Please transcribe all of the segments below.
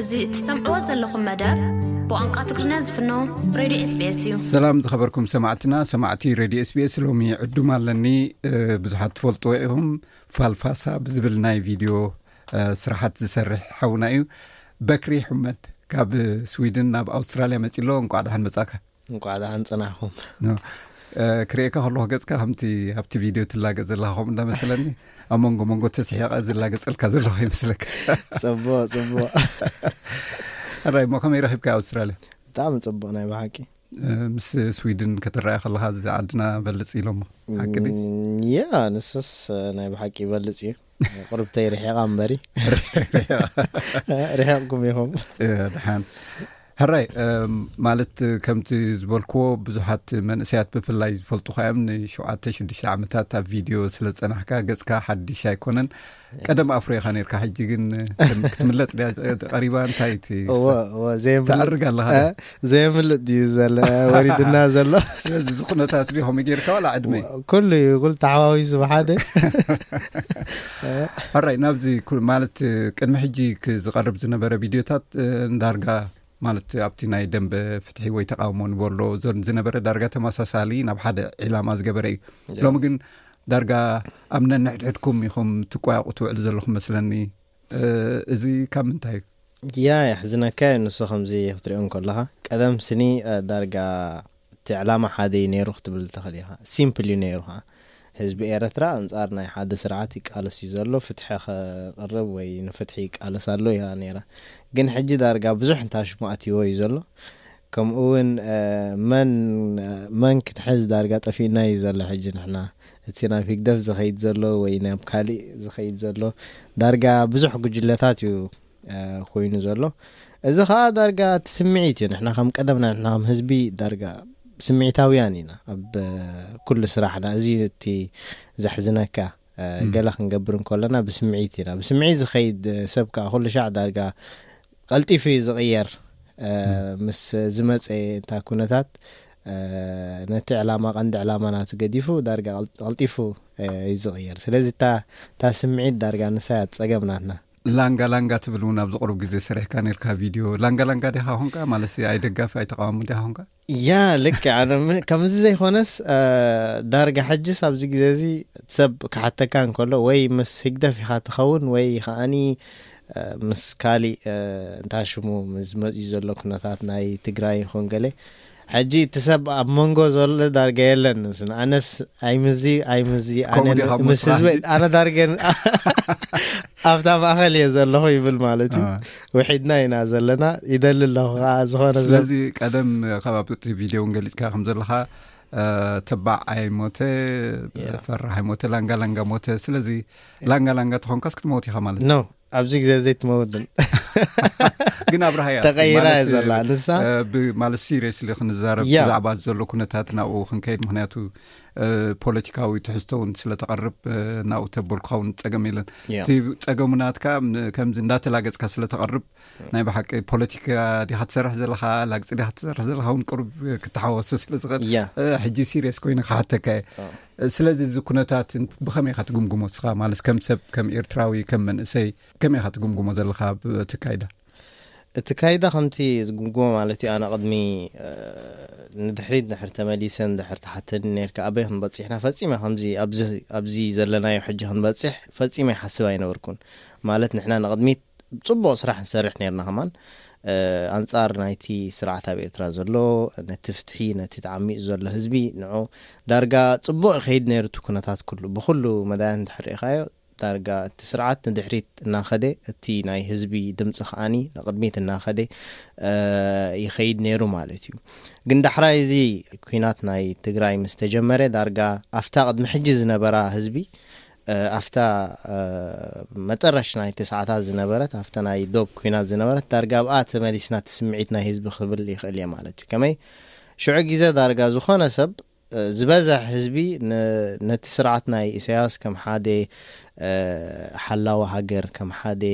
እዚ እትሰምዕዎ ዘለኹም መደብ ብቋንቋ ትግርኛ ዝፍኖ ሬድዮ ኤስቤስ እዩ ሰላም ዝኸበርኩም ሰማዕትና ሰማዕቲ ሬድዮ ኤስቤስ ሎሚ ዕዱም ኣለኒ ብዙሓት ትፈልጥዎ ኢኹም ፋልፋሳ ብዝብል ናይ ቪድዮ ስራሓት ዝሰርሕ ሓውና እዩ በክሪ ሕመት ካብ ስዊድን ናብ ኣውስትራልያ መፂሎ እንቋዕ ድሓን መፃካ እንቋዕ ደሓን ጽናሕኹም ክርእካ ከለኹ ገጽካ ከምቲ ኣብቲ ቪድዮ ትላገ ዘለካ ከምኡ እንዳመሰለኒ ኣብ መንጎ መንጎ ተስሒቐ ዝላገጸልካ ዘለኹ ይመስለካ ጽቡቅ ጽቡቅ ኣራይ እሞ ከመይ ረኪብካ ኣውስትራልያ ብጣዕሚ ጽቡቅ ናይ ብሓቂ ምስ ስዊድን ከተረኣየ ከለካ እዚ ዓድና በልጽ ኢሎሞ ሓቂ ያ ንሱስ ናይ ብሓቂ ይበልጽ እዩ ቁርብተይ ርሒቓ እምበሪ ርሒቕኩም ኢኹም ድሓን ሕራይ ማለት ከምቲ ዝበልክዎ ብዙሓት መንእሰያት ብፍላይ ዝፈልጡ ከዮም ንሸተ ሽዱሽተ ዓመታት ኣብ ቪድዮ ስለ ዝፀናሕካ ገፅካ ሓድሽ ኣይኮነን ቀደም ኣፍሮካ ነርካ ሕጂ ግን ክትምለጥ ያ ቀሪባ እንታይ እወ እወ ዘየምልጥ ተኣርግ ኣለካ እ፣ ዘየምልጥ ድዩ ዘለ ወሪድና ዘሎ ስለዚ እዚ ኩነታት ድዩ ከምኡ ጌርካ ዋላ ዕድመ ኩሉ እዩ ኩሉ ተሓዋዊሱ ብሓደ ኣራይ ናብዚ ማለት ቅድሚ ሕጂ ዝቐርብ ዝነበረ ቪድዮታት ንዳርጋ ማለት ኣብቲ ናይ ደንበ ፍትሒ ወይ ተቃውሞ ንበሎ ዝነበረ ዳርጋ ተመሳሳሊ ናብ ሓደ ዒላማ ዝገበረ እዩ ሎሚ ግን ዳርጋ ኣብ ነንሕድሕድኩም ኢኹም ትቋያቑ ትውዕሉ ዘለኹም መስለኒ እዚ ካብ ምንታይ እዩ? ያኢ የሕዝነካ እዩ ንሱ ከምዚ ክትሪኦ እንከለኻ ቀደም ስኒ ዳርጋ እቲ ዕላማ ሓደ እዩ ነይሩ ክትብል ትኽእል ኢኻ ሲምፕል እዩ ነይሩ ኸኣ ህዝቢ ኤረትራ ኣንጻር ናይ ሓደ ስርዓት ይቃለስ እዩ ዘሎ ፍትሒ ከቅርብ ወይ ንፍትሒ ይቃለስ ኣሎ ኢያ ነይራ ግን ሕጂ ዳርጋ ብዙሕ እንታሽሙ ኣትይዎ እዩ ዘሎ ከምኡ ውን መን መን ክንሕዝ ዳርጋ ጠፊኡና ዩ ዘሎ ሕጂ ንሕና እቲ ናብ ሂግደፍ ዝኸይድ ዘሎ ወይ ናብ ካሊእ ዝኸይድ ዘሎ ዳርጋ ብዙሕ ጉጅለታት ዩ ኮይኑ ዘሎ እዚ ከኣ ዳርጋ እቲ ስምዒት ዩ ንሕና ከም ቀደምና ንሕና ከም ህዝቢ ዳርጋ ስምዒታውያን ኢና ኣብ ኩሉ ስራሕና እዚ ዩ እቲ ዘሕዝነካ። ገለ ክንገብር እንከሎና ብስምዒት ኢና ብስምዒት ዝኸይድ ሰብ ከዓ ኩሉ ሻዕ ዳርጋ ቀልጢፉ እዩ ዝቕየር ምስ ዝመፀ እንታ ኩነታት ነቲ ዕላማ ቀንዲ ዕላማ ናቱ ገዲፉ ዳርጋ ቀልጢፉ እዩ ዝቕየር ስለዚ እታ ስምዒት ዳርጋ ንሳያ ፀገም ናትና ላንጋ ላንጋ ትብል እውን ኣብዚ ቅሩብ ግዜ ሰሪሕካ ነርካ ቪድዮ ላንጋ ላንጋ ዲኻ ኮንካ ማለት ኣይደጋፊ ኣይተቃዋሚ ዲኻ ኮንካ ያ ልክዕ ኣነ ም- ከምዚ ዘይኮነስ አ፣ ዳርጋ ሕጅስ ኣብዚ ግዜ እዚ ሰብ ክሓተካ እንከሎ ወይ ምስ ህግደፍ ኢኻ ትኸውን ወይ ከዓኒ አ፣ ምስ ካሊእ አ፣ እንታይ ሽሙ ምስ መፅዩ ዘሎ ኩነታት ናይ ትግራይ ይኹን ገለ ሕጂ እቲ ሰብ ኣብ መንጎ ዘሎ ዳርጋ የለን ንሱ ኣነስ ኣይምዚ ኣይምዚ ከምኡ ኣነ ዲኻ ምስ ምፅራይ? ህዝበይ ኣነ ዳርገ ኣብታ ማእኸል እየ ዘለኹ ይብል ማለት እዩ አ። ውሒድና ኢና ዘለና ይደሊ ኣለኹ ከዓ ዝኾነ ስለዚ ቀደም ካብ ኣብቲ ቪድዮ እውን ገሊፅካ ከም ዘለካ ተባዕ ኣይ ሞተ ፈራሕ ኣይ ሞተ ላንጋ ላንጋ ሞተ ስለዚ ላንጋ ላንጋ ተኾንካስ ክትመውት ኢኻ ማለት ኖ ኣብዚ ግዜ ዘይትመውትን ግን ኣብርሃያ ተቀይራ እያ ዘላ ንሳ ማለት ሲሪየስሊ ክንዛረብ ብዛዕባ ዘሎ ኩነታት ናብኡ ክንከይድ ምክንያቱ ፖለቲካዊ ትሕዝቶ ውን ስለተቐርብ ናብኡ ተበልኩካ ውን ፀገም የለን እቲ ፀገሙናት ከ ከምዚ እንዳተላገፅካ ስለተቐርብ ናይ ባሓቂ ፖለቲካ ዲካ ትሰርሕ ዘለካ ላግፂ ዲካ ትሰርሕ ዘለካ ውን ቅሩብ ክተሓወሶ ስለዝኽእል ሕጂ ሲርስ ኮይነ ክሓተካ እየ ስለዚ እዚ ኩነታት ብከመይ ካ ትግምግሞ ስኻ ማለት ከም ሰብ ከም ኤርትራዊ ከም መንእሰይ ከመይ ካ ትግምግሞ ዘለካ ብትካይዳ እቲ ካይዳ ከምቲ ዝግምግሞ ማለት'ዩ ኣነ ቅድሚ ንድሕሪት እንድሕር ተመሊሰ እንድሕር ትሓተኒ ኔርካ ኣበይ ክንበጺሕና ፈጺመ ከምዚ ኣብዚ ኣብዚ ዘለናዮ ሕጂ ክንበጺሕ ፈጺመ ይሓስብ ኣይነበርኩን ማለት ንሕና ንቅድሚት ጽቡቅ ስራሕ ንሰርሕ ኔርና ከማን ኣንጻር ናይቲ ስርዓት ኣብ ኤርትራ ዘሎ ነቲ ፍትሒ ነቲ ተዓሚጹ ዘሎ ህዝቢ ንዑ ዳርጋ ጽቡቅ ይኸይድ ኔሩ እቲ ኩነታት ኩሉ ብኩሉ መዳያት እንድሕር ርኢኻዮ ዳርጋ እቲ ስርዓት ንድሕሪት እናኸደ እቲ ናይ ህዝቢ ድምፂ ከዓኒ ንቕድሚት እናኸደ ይኸይድ ነይሩ ማለት እዩ ግን ዳሕራይ እዚ ኩናት ናይ ትግራይ ምስ ተጀመረ ዳርጋ ኣፍታ ቅድሚ ሕጂ ዝነበራ ህዝቢ ኣፍታ መጠረሽ ናይ ትስዓታት ዝነበረት ኣፍታ ናይ ዶብ ኩናት ዝነበረት ዳርጋ ኣብኣ ተመሊስና እቲ ስምዒት ናይ ህዝቢ ክብል ይኽእል እየ ማለት እዩ ከመይ ሽዑ ግዜ ዳርጋ ዝኾነ ሰብ ዝበዘሕ ህዝቢ ነቲ ስርዓት ናይ ኢሰያስ ከም ሓደ ሓላዊ ሃገር ከም ሓደ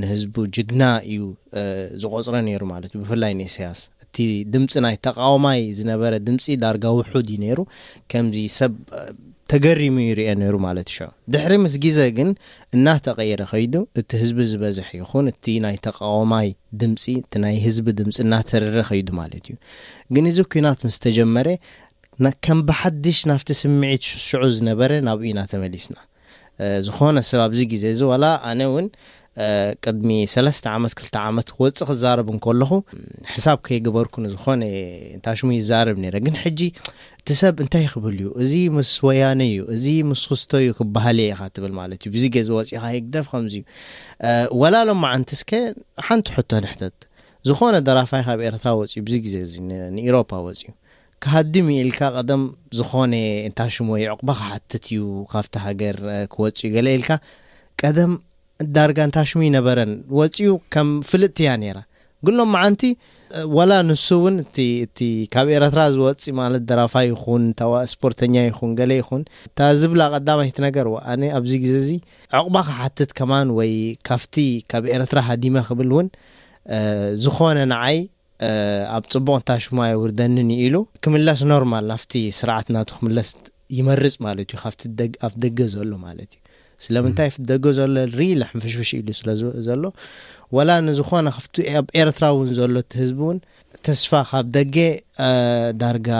ንህዝቡ ጅግና እዩ ዝቆጽረ ነይሩ ማለት እዩ ብፍላይ ንኢሰያስ እቲ ድምጺ ናይ ተቃዋማይ ዝነበረ ድምጺ ዳርጋ ውሑድ እዩ ነይሩ ከምዚ ሰብ ተገሪሙ ይርኤ ነይሩ ማለት ሸ ድሕሪ ምስ ግዜ ግን እናተቐየረ ከይዱ እቲ ህዝቢ ዝበዝሕ ይኹን እቲ ናይ ተቓዋማይ ድምፂ እቲ ናይ ህዝቢ ድምፂ እናተረረ ከይዱ ማለት እዩ። ግን እዚ ኲናት ምስ ተጀመረ ከም ብሓድሽ ናብቲ ስምዒት ሽዑ ዝነበረ ናብኡ ኢና ተመሊስና። ዝኾነ ሰብ ኣብዚ ግዜ እዚ ዋላ ኣነ እውን ቅድሚ ሰለስተ ዓመት ክልተ ዓመት ክወፅእ ክዛረብ እንከለኹ ሕሳብ ከይገበርኩ ንዝኾነ እንታሽሙ ይዛረብ ነይረ። ግን ሕጂ እቲ ሰብ እንታይ ክብል እዩ እዚ ምስ ወያነ እዩ እዚ ምስ ክስቶ እዩ ክበሃል እየ ኢኻ ትብል ማለት እዩ ብዚ ገዝ ወጺኻ ህግደፍ ከምዚ እዩ ወላ ሎማዓንቲ እስከ ሓንቲ ሕቶ ንሕተት ዝኾነ ደራፋይ ካብ ኤርትራ ወጽዩ ብዚ ግዜ እዚ ንኢሮፓ ወጽዩ ክሃድም እዩ ኢልካ ቀደም ዝኾነ እንታሽሙ ወይ ዕቁባ ክሓትት እዩ ካብቲ ሃገር ክወጽዩ ገለ ኢልካ ቀደም ዳርጋ ንታሽሙ ይነበረን ወጺኡ ከም ፍልጥቲ እያ ነይራ ግን ሎምዓንቲ ወላ ንሱ ውን እቲ እቲ ካብ ኤረትራ ዝወጺ ማለት ደራፋይ ይኹን ታዋ ስፖርተኛ ይኹን ገለ ይኹን እታ ዝብላ ቀዳማይት ነገር ዋ ኣነ ኣብዚ ግዜ እዚ ዕቑባ ክሓትት ከማን ወይ ካፍቲ ካብ ኤረትራ ሃዲመ ክብል ውን ዝኾነ ንዓይ ኣብ ጽቡቅ እንታሽሙ ኣይውርደንን ኢዩ ኢሉ ክምለስ ኖርማል ናፍቲ ስርዓት ናቱ ክምለስ ይመርጽ ማለት ኢዩ ካብቲ ኣፍ ደገ ዘሎ ማለት ኢዩ ስለምንታይ ኣፍ ደገ ዘሎ ሪሊ ሕንፍሽፍሽ ኢሉ ስለ ዘሎ ወላ ንዝኾነ ካብቲ ኣብ ኤርትራ እውን ዘሎ እቲ ህዝቢ እውን ተስፋ ካብ ደገ ዳርጋ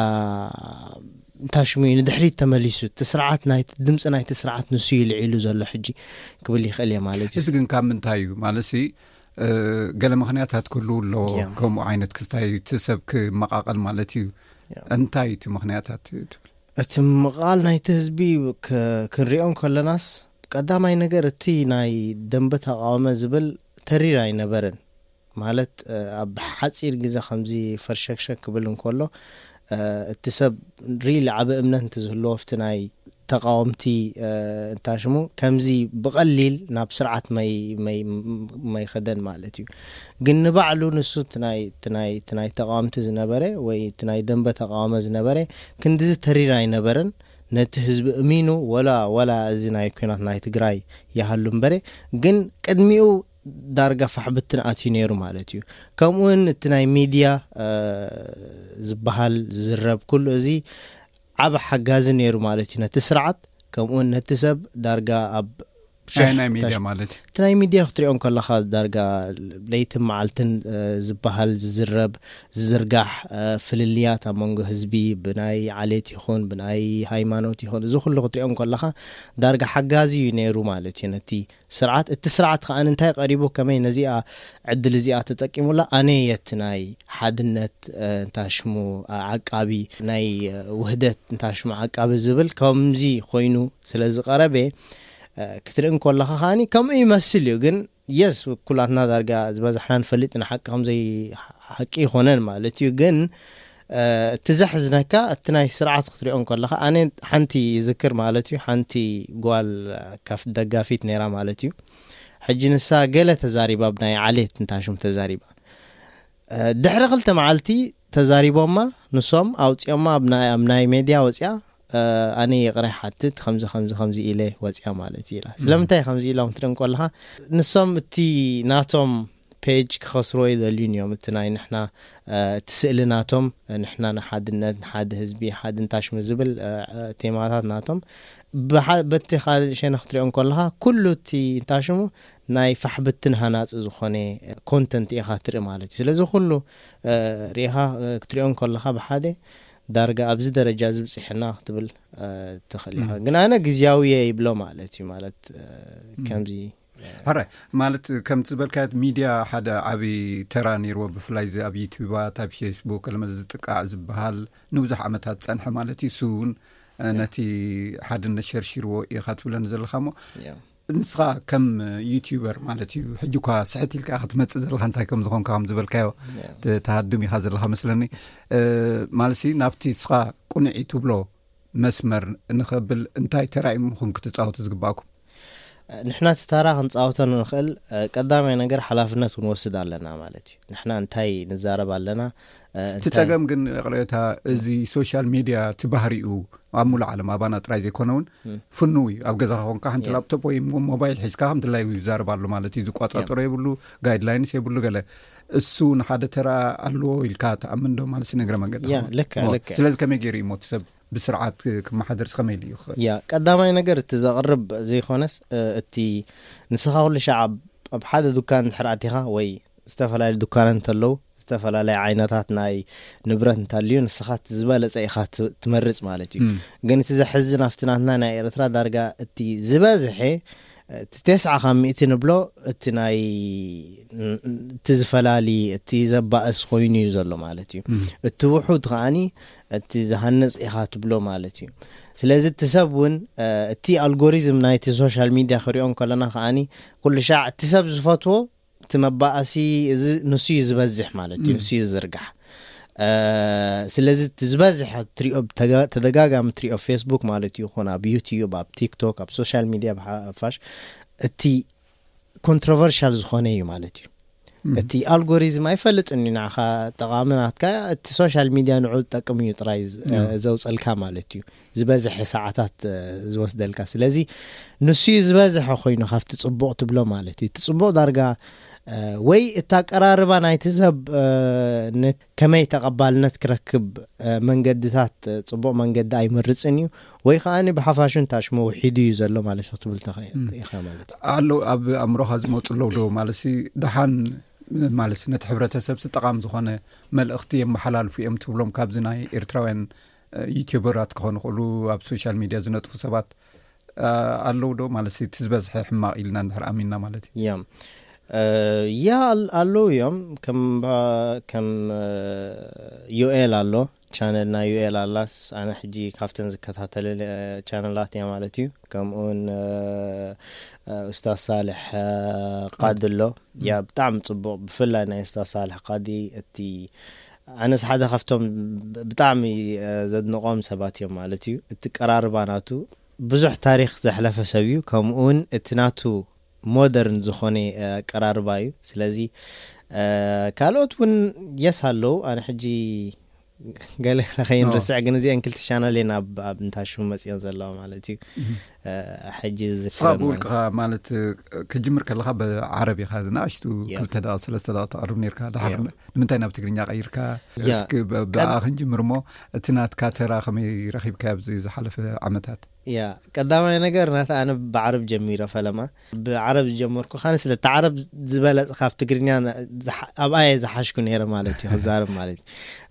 እንታሽሙ ኢዩ ንድሕሪት ተመሊሱ እቲ ስርዓት ናይ ድምፂ ናይቲ ስርዓት ንሱ ኢዩ ልዒሉ ዘሎ ሕጂ ክብል ይኽእል እየ ማለት እዩ እዚ ግን ካብ ምንታይ እዩ ማለት ገለ ምክንያታት ክህልው ኣሎ ከምኡ ዓይነት ክስታይ እዩ እቲ ሰብ ክመቓቐል ማለት እዩ እንታይ እቲ ምክንያታት ትብል እቲ ምቓል ናይቲ ህዝቢ ክንሪኦ ከለናስ ቀዳማይ ነገር እቲ ናይ ደንበ ተቃወመ ዝብል ተሪር ኣይነበርን ማለት ኣብ ሓፂር ግዜ ከምዚ ፈርሸክሸክ ክብል እንከሎ እቲ ሰብ ሪሊ ዓበ እምነት እንትዝህልዎ ፍቲ ናይ ተቃወምቲ እንታ ሽሙ ከምዚ ብቀሊል ናብ ስርዓት መይከደን ማለት እዩ ግን ንባዕሉ ንሱ እቲ ናይ ተቃወምቲ ዝነበረ ወይ እቲ ናይ ደንበ ተቃወመ ዝነበረ ክንድዚ ተሪር ኣይነበረን ነቲ ህዝቢ እሚኑ ወላ ወላ እዚ ናይ ኩናት ናይ ትግራይ ይሃሉ እምበረ ግን ቅድሚኡ ዳርጋ ፋሕ ብትን ኣትዩ ነይሩ ማለት እዩ ከምኡ ውን እቲ ናይ ሚድያ ዝባሃል ዝዝረብ ኩሉ እዚ ዓቢ ሓጋዚ ነይሩ ማለት እዩ ነቲ ስርዓት ከምኡውን ነቲ ሰብ ዳርጋ ኣብ ናይ ሚድያ ማለት እዩ እቲ ናይ ሚድያ ክትሪኦ እንከለኻ ዳርጋ ለይትን መዓልትን ዝበሃል ዝዝረብ ዝዝርጋሕ ፍልልያት ኣብ መንጎ ህዝቢ ብናይ ዓሌት ይኹን ብናይ ሃይማኖት ይኹን እዚ ኩሉ ክትሪኦ እንከለኻ ዳርጋ ሓጋዚ እዩ ነይሩ ማለት እዩ ነቲ ስርዓት እቲ ስርዓት ከኣ እንታይ ቀሪቡ ከመይ ነዚኣ ዕድል እዚኣ ተጠቂሙላ ኣነየት ናይ ሓድነት እንታ ሽሙ ዓቃቢ ናይ ውህደት እንታ ሽሙ ዓቃቢ ዝብል ከምዚ ኮይኑ ስለ ዝቀረበ ክትርኢ እንከለኻ ከኣ ከምኡ ይመስል እዩ ግን የስ ኩላትና ዳርጋ ዝበዛሕና ንፈልጥ ንሓቂ ከምዘይ ሓቂ ይኮነን ማለት እዩ ግን እቲ ዘሕዝነካ እቲ ናይ ስርዓት ክትሪኦ ከለካ ኣነ ሓንቲ ይዝክር ማለት እዩ ሓንቲ ጓል ካፍ ደጋፊት ነይራ ማለት እዩ ሕጂ ንሳ ገለ ተዛሪባ ብናይ ዓሌት እንታሹም ተዛሪባ ድሕሪ ክልተ መዓልቲ ተዛሪቦማ ንሶም ኣውፅኦማ ኣብ ናይ ሜድያ ወፅያ ኣነ ይቕረ ይሓትት ከምዚ ከምዚ ከምዚ ኢለ ወፅያ ማለት እዩ ኢላ ስለምንታይ ከምዚ ኢሎም ክትደን ከለካ ንሶም እቲ ናቶም ፔጅ ክኸስርዎ ይደልዩን እዮም እቲ ናይ ንሕና እቲ ስእሊ ናቶም ንሕና ንሓድነት ንሓደ ህዝቢ ሓድን ታሽሙ ዝብል ቴማታት ናቶም በቲ ካልእ ሸነ ክትሪኦ ከለካ ኩሉ እቲ እንታሽሙ ናይ ፋሕብትን ሃናፂ ዝኾነ ኮንተንት ኢኻ ትርኢ ማለት እዩ ስለዚ ኩሉ ርኢኻ ክትሪኦ ከለካ ብሓደ ዳርጋ ኣብዚ ደረጃ እዚ ብጺሕና ክትብል ትኽእል ኢኻ ግን ኣነ ግዝያዊ እየ ይብሎ ማለት እዩ ማለት ከምዚ ኣራይ ማለት ከም ዝበልካዮ ሚድያ ሓደ ዓብዪ ተራ ነይርዎ ብፍላይ እዚ ኣብ ዩትባት ኣብ ፌስቡክ ለመ ዝጥቃዕ ዝበሃል ንብዙሕ ዓመታት ዝፀንሐ ማለት እዩ ሱውን ነቲ ሓድነት ሸርሽርዎ ኢኻ ትብለኒ ዘለካ ሞ ንስኻ ከም ዩቲበር ማለት እዩ ሕጂ እኳ ስሕት ኢልካ ክትመፅእ ዘለካ እንታይ ከም ዝኾንካ ከም ዝበልካዮ ተሃድም ኢኻ ዘለካ መስለኒ ማለት ናብቲ ንስኻ ቁኑዒ ትብሎ መስመር ንኸብል እንታይ ተራእዩ ምኹም ክትፃወቱ ዝግባእኩም ንሕና እቲ ታራ ክንፃወቶ ንኽእል ቀዳማይ ነገር ሓላፍነት ክንወስድ ኣለና ማለት እዩ ንሕና እንታይ ንዛረብ ኣለና እቲ ጸገም ግን ቅሬታ እዚ ሶሻል ሚድያ እቲ ባህሪኡ ኣብ ሙሉእ ዓለም ኣባና ጥራይ ዘይኮነ እውን ፍኑው እዩ ኣብ ገዛኻ ኮንካ ሓንቲ ላፕቶፕ ወይ ሞባይል ሒዝካ ከም ድላዩ ይዛረብ ኣሎ ማለት እዩ ዝቋጻጠሮ የብሉ ጋይድላይንስ የብሉ ገለ እሱ ንሓደ ተራ ኣለዎ ኢልካ ተኣምን ዶ ማለት ነገረ መንገዲ ስለዚ ከመይ ገይሩ እዩ ሞት ሰብ ብስርዓት ክመሓደር ስከመይ ኢሉ ይኽእል ያ ቀዳማይ ነገር እቲ ዘቕርብ ዘይኮነስ እቲ ንስኻ ኩሉ ሻዕ ኣብ ሓደ ዱካን ድሕር ኣቲኻ ወይ ዝተፈላለዩ ዱካናት እንተለዉ ዝተፈላለየ ዓይነታት ናይ ንብረት እንተልዩ ንስኻ እቲ ዝበለጸ ኢኻ ትመርጽ ማለት እዩ ግን እቲ ዘሕዝን ኣብቲ ናትና ናይ ኤርትራ ዳርጋ እቲ ዝበዝሐ እቲ ቴስዓ ካብ ሚእቲ ንብሎ እቲ ናይ እቲ ዝፈላሊ እቲ ዘባእስ ኮይኑ እዩ ዘሎ ማለት እዩ እቲ ውሑድ ከዓኒ እቲ ዝሃንጽ ኢኻ ትብሎ ማለት እዩ ስለዚ እቲ ሰብ እውን እቲ ኣልጎሪዝም ናይቲ ሶሻል ሚድያ ክሪኦ እንከለና ከዓኒ ኩሉ ሻዕ እቲ ሰብ ዝፈትዎ እቲ መባኣሲ እዚ ንሱ እዩ ዝበዝሕ ማለት እዩ ንሱ እዩ ዝዝርጋሕ ስለዚ ዝበዝሐ ትሪኦ ተደጋጋሚ ትሪኦ ኣብ ፌስቡክ ማለት ይኹን ኣብ ዩትዩብ ኣብ ቲክቶክ ኣብ ሶሻል ሚድያ ብሓፋሽ እቲ ኮንትሮቨርሻል ዝኾነ እዩ ማለት እዩ እቲ ኣልጎሪዝም ኣይፈልጥን እዩ ንዓኻ ጠቓሚ ናትካ እቲ ሶሻል ሚድያ ንዑ ዝጠቅም እዩ ጥራይ ዘውፀልካ ማለት እዩ ዝበዝሐ ሰዓታት ዝወስደልካ ስለዚ ንሱ እዩ ዝበዝሐ ኮይኑ ካብቲ ፅቡቕ ትብሎ ማለት እዩ እቲ ፅቡቕ ዳርጋ ወይ እቲ ኣቀራርባ ናይቲ ሰብ ከመይ ተቐባልነት ክረክብ መንገድታት ፅቡቕ መንገዲ ኣይመርፅን እዩ ወይ ከዓ ብሓፋሹ እንታሽሙ ውሒዱ እዩ ዘሎ ማለት እዩ ክትብል ተኽእል ኢኻ ማለት እዩ ኣሎ ኣብ ኣእምሮኻ ዝመፁ ኣለዉ ዶ ማለት ደሓን ማለት ነቲ ሕብረተሰብ ጠቓሚ ዝኾነ መልእኽቲ የመሓላልፉ እዮም ትብሎም ካብዚ ናይ ኤርትራውያን ዩቲበራት ክኾኑ ይኽእሉ ኣብ ሶሻል ሚድያ ዝነጥፉ ሰባት ኣለዉ ዶ ማለት እቲ ዝበዝሐ ሕማቕ ኢልና ንድሕር ኣሚንና ማለት እዩ እዮም ያ ኣለዉ እዮም ከም ዩኤል ኣሎ ቻነል ናይ ዩኤል ኣላስ ኣነ ሕጂ ካብተን ዝከታተለ ቻነላት እያ ማለት እዩ ከምኡውን እስታዝ ሳልሕ ቃዲ ኣሎ ያ ብጣዕሚ ፅቡቕ ብፍላይ ናይ እስታዝ ሳልሕ ቃዲ እቲ ኣነስ ሓደ ካብቶም ብጣዕሚ ዘድንቆም ሰባት እዮም ማለት እዩ እቲ ቀራርባ ናቱ ብዙሕ ታሪክ ዘሕለፈ ሰብ እዩ ከምኡ ውን እቲ ናቱ ሞደርን ዝኮኔ ኣቀራርባ እዩ ስለዚ ካልኦት ውን የስ ኣለው ኣነ ሕጂ ገለ ገለ ከይንርስዕ ግን እዚኤን ክልተ ቻናሌን ኣብ ኣብ እንታሹ መጽዮን ዘለዋ ማለት እዩ ሕጂ ዝዝክረን ንስኻ ማለት ብውልቅኻ ማለት ክትጅምር ከለኻ ብዓረብ ኢኻ ዝንኣሽቱ ያ። ክልተ ደቂ ሰለስተ ደቂ ተቕርብ ነርካ ድሓር ያ። ንምንታይ ናብ ትግርኛ ቀይርካ ያ። እስኪ ብ- ብኣኣ ክንጅምር እሞ እቲ ናትካ ተራ ከመይ ረኺብካዮ ኣብዚ ዝሓለፈ ዓመታት እያ ቀዳማይ ነገር ናተይ ኣነ ብዓረብ ጀሚረ ፈለማ ብዓረብ ዝጀመርኩ ካን ስለቲ ዓረብ ዝበለጽ ካብ ትግርኛ ኣብኣየ ዝሓሽኩ ነይረ ማለት እዩ ክዛረብ ማለት እዩ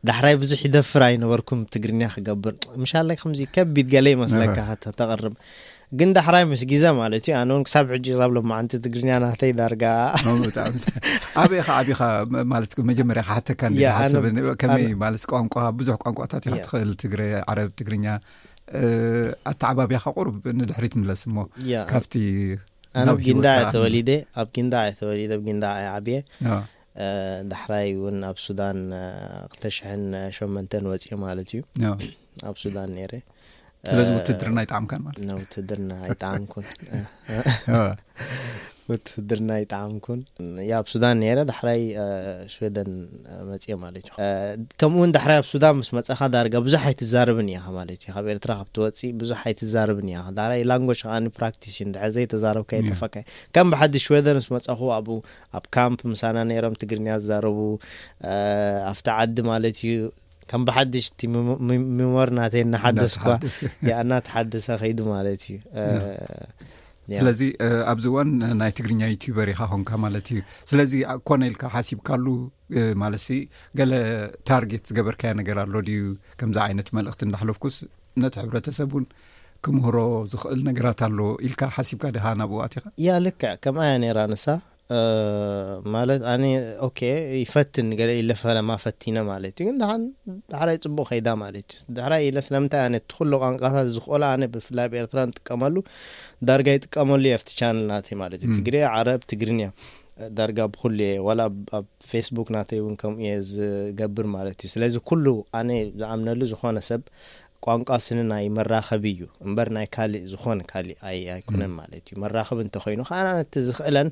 ዳሕራይ ብዙሕ ይደፍር ኣይነበርኩም ትግርኛ ክገብር ምሻለ ከምዚ ከቢድ ገለ ይመስለካ ከተቕርብ ግን ዳሕራይ ምስ ግዜ ማለት እዩ ኣነ እውን ክሳብ ሕጂ ክሳብ ሎማዓንቲ ትግርኛ ናተይ ዳርጋ ኣበይ ካ ዓብኻ ማለት መጀመርያ ክሓተካ ከመይ ማለት ቋንቋ ብዙሕ ቋንቋታት ኢካ ትኽእል ትግረ ዓረብ ትግርኛ ኣተዓባብያኻ ቁሩብ ንድሕሪት ምለስ እሞ ካብቲ ኣነ ብ ጊንዳዕ እየ ተወሊደ ኣብ ጊንዳዕ እየ ተወሊደ ብ ጊንዳዕ እየ ዓብየ ዳሕራይ እውን ኣብ ሱዳን ክልተ ሽሕን ሸመንተን ወፅየ ማለት እዩ ኣብ ሱዳን ነይረ ስለዚ ውትድርና ኣይጣዕምካን ማለት ውትድርና ኣይጣዕምኩን ውትህድርና ይጠዓምኩን ኣብ ሱዳን ነረ ዳሕራይ ሽወደን መፅኦ ማለት እዩ ከምኡ ውን ዳሕራይ ኣብ ሱዳን ምስ መፀኻ ዳርጋ ብዙሕ ኣይትዛርብን እያኻ ማለት እዩ ካብ ኤርትራ ካብ ትወፅእ ብዙሕ ኣይትዛርብን እያኻ ዳሕራይ ላንጎጅ ከዓ ፕራክቲስ እዩ እንድሕር ዘይተዛረብካ የጠፋካ ከም ብሓዲ ሽወደን ምስ መፀኹ ኣብኡ ኣብ ካምፕ ምሳና ነይሮም ትግርኛ ዝዛረቡ ኣብቲ ዓዲ ማለት እዩ ከም ብሓድሽ እቲ ሚሞር ናተይ እናሓደስኳ ያኣ እናተሓደሰ ከይዱ ማለት እዩ ስለዚ ኣብዚ እዋን ናይ ትግርኛ ዩትበር ኢካ ኮንካ ማለት እዩ ስለዚ ኮነ ኢልካ ሓሲብካሉ ማለት ገለ ታርጌት ዝገበርካዮ ነገር ኣሎ ድዩ ከምዚ ዓይነት መልእክቲ እንዳሓለፍኩስ ነቲ ሕብረተሰብ እውን ክምህሮ ዝኽእል ነገራት ኣሎ ኢልካ ሓሲብካ ድካ ናብኡ ኣትካ ያ ልክዕ ከምኣያ ነራ ንሳ ማለት ኣነ ኦኬ ይፈትን ገለ ኢለ ፈለማ ፈቲነ ማለት እዩ ግን ድሓን ዳሕራይ ፅቡቅ ከይዳ ማለት እዩ ዳሕራይ ኢለ ስለምንታይ ኣነ እቲ ኩሉ ቋንቋታት ዝኽእሎ ኣነ ብፍላይ ኣብ ኤርትራ ንጥቀመሉ ዳርጋ ይጥቀመሉ እየ ኣብቲ ቻነል ናተይ ማለት እዩ ትግርያ ዓረብ ትግርኛ ዳርጋ ብኩሉ እየ ዋላ ኣብ ፌስቡክ ናተይ እውን ከምኡ እየ ዝገብር ማለት እዩ ስለዚ ኩሉ ኣነ ዝኣምነሉ ዝኾነ ሰብ ቋንቋ ስኒ ናይ መራኸቢ እዩ እምበር ናይ ካሊእ ዝኾነ ካሊእ ኣይኮነን ማለት እዩ። መራኸቢ እንተኾይኑ ከኣ ኣነ እቲ ዝኽእለን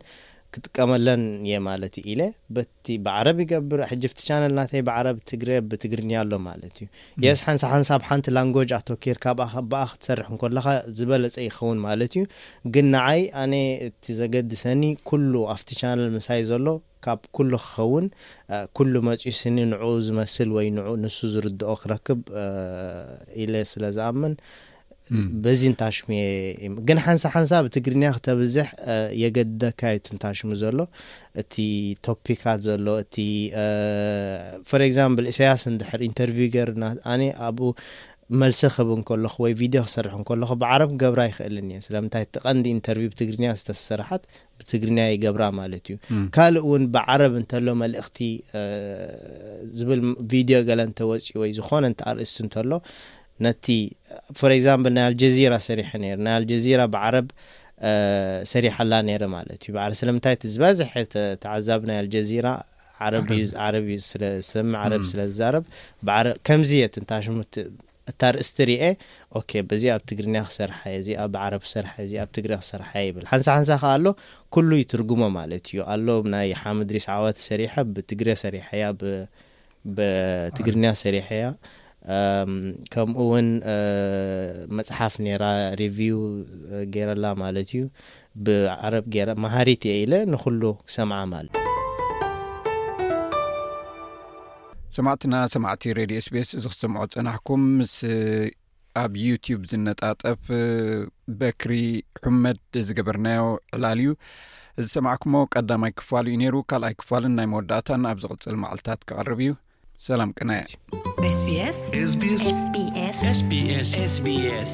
ክጥቀመለን እየ ማለት እዩ ኢለ በቲ ብዓረብ ይገብር ሕጂ ኣብቲ ቻነል ናተይ ብዓረብ ትግረ ብትግርኛ ኣሎ ማለት እዩ። የስ ሓንሳ ሓንሳ ኣብ ሓንቲ ላንጎጅ ኣቶኪርካ ብኣ ክትሰርሕ እንኮለኻ ዝበለጸ ይኸውን ማለት እዩ ግን ንዓይ ኣነ እቲ ዘገድሰኒ ኩሉ ኣብቲ ቻነል ምሳይ ዘሎ ካብ ኩሉ ክኸውን ኩሉ መጽዩ ስኒ ንዕኡ ዝመስል ወይ ንዑ ንሱ ዝርድኦ ክረክብ ኢለ ስለ ዝኣምን በዚ እንታሽሙ እየ ግን ሓንሳ ሓንሳ ብትግርኛ ክተብዝሕ የገድደካ እዩ እንታሽሙ ዘሎ እቲ ቶፒካት ዘሎ እቲ ፎር ኤግዛምፕል ኢሳያስ እንድሕር ኢንተርቪው ገርና ኣነ ኣብኡ መልሲ ክህብ እንከለኹ ወይ ቪድዮ ክሰርሕ እንከለኹ ብዓረብ ክገብራ ይኽእልን እየ ስለምንታይ እቲ ቀንዲ ኢንተርቪው ብትግርኛ ዝተሰራሓት ብትግርኛ ይገብራ ማለት እዩ ካልእ እውን ብዓረብ እንተሎ መልእኽቲ ዝብል ቪድዮ ገለ እንተወፅኡ ወይ ዝኾነ እንተ ኣርእስቲ እንተሎ ነቲ ፎር ኤግዛምፕል ናይ ኣልጀዚራ ሰሪሐ ነይሩ ናይ ኣልጀዚራ ብዓረብ ሰሪሓላ ነይረ ማለት እዩ ብዓረ ስለምንታይ እቲ ዝበዝሐ ተዓዛቢ ናይ ኣልጀዚራ ዓረብ ዓረብ እዩ ስለዝሰምዕ ዓረብ ስለዝዛረብ ብዓረ ከምዚ እየ ትንታሽሙት እታ ኣርእስቲ ሪኤ ኦኬ በዚኣ ኣብ ትግርኛ ክሰርሓ እየ እዚኣ ብ ዓረብ ክሰርሓ እየ እዚኣ ኣብ ትግረ ክሰርሓ እየ ይብል ሓንሳ ሓንሳ ከኣ ኣሎ ኩሉ ይትርጉሞ ማለት እዩ ኣሎ ብ ናይ ሓምድሪስ ዓዋ ተሰሪሓ ብ ትግረ ሰሪሐያ ብ ብ ትግርኛ ሰሪሐያ ከምኡ ውን መጽሓፍ ኔራ ሪቪው ጌረላ ማለት እዩ ብ ዓረብ ጌረ መሃሪት እየ ኢለ ንኩሉ ክሰምዓ ማል። ሰማዕትና ሰማዕቲ ሬድዮ ስቤስ እዚ ክትሰምዖ ዝጸናሕኩም ምስ ኣብ ዩትብ ዝነጣጠፍ በክሪ ሑመድ ዝገበርናዮ ዕላል እዩ እዚ ሰማዕኩሞ ቀዳማይ ክፋሉ እዩ ነይሩ ካልኣይ ክፋልን ናይ መወዳእታን ኣብ ዝቕጽል መዓልትታት ክቐርብ እዩ ሰላም ቅነ ስስስስስስስ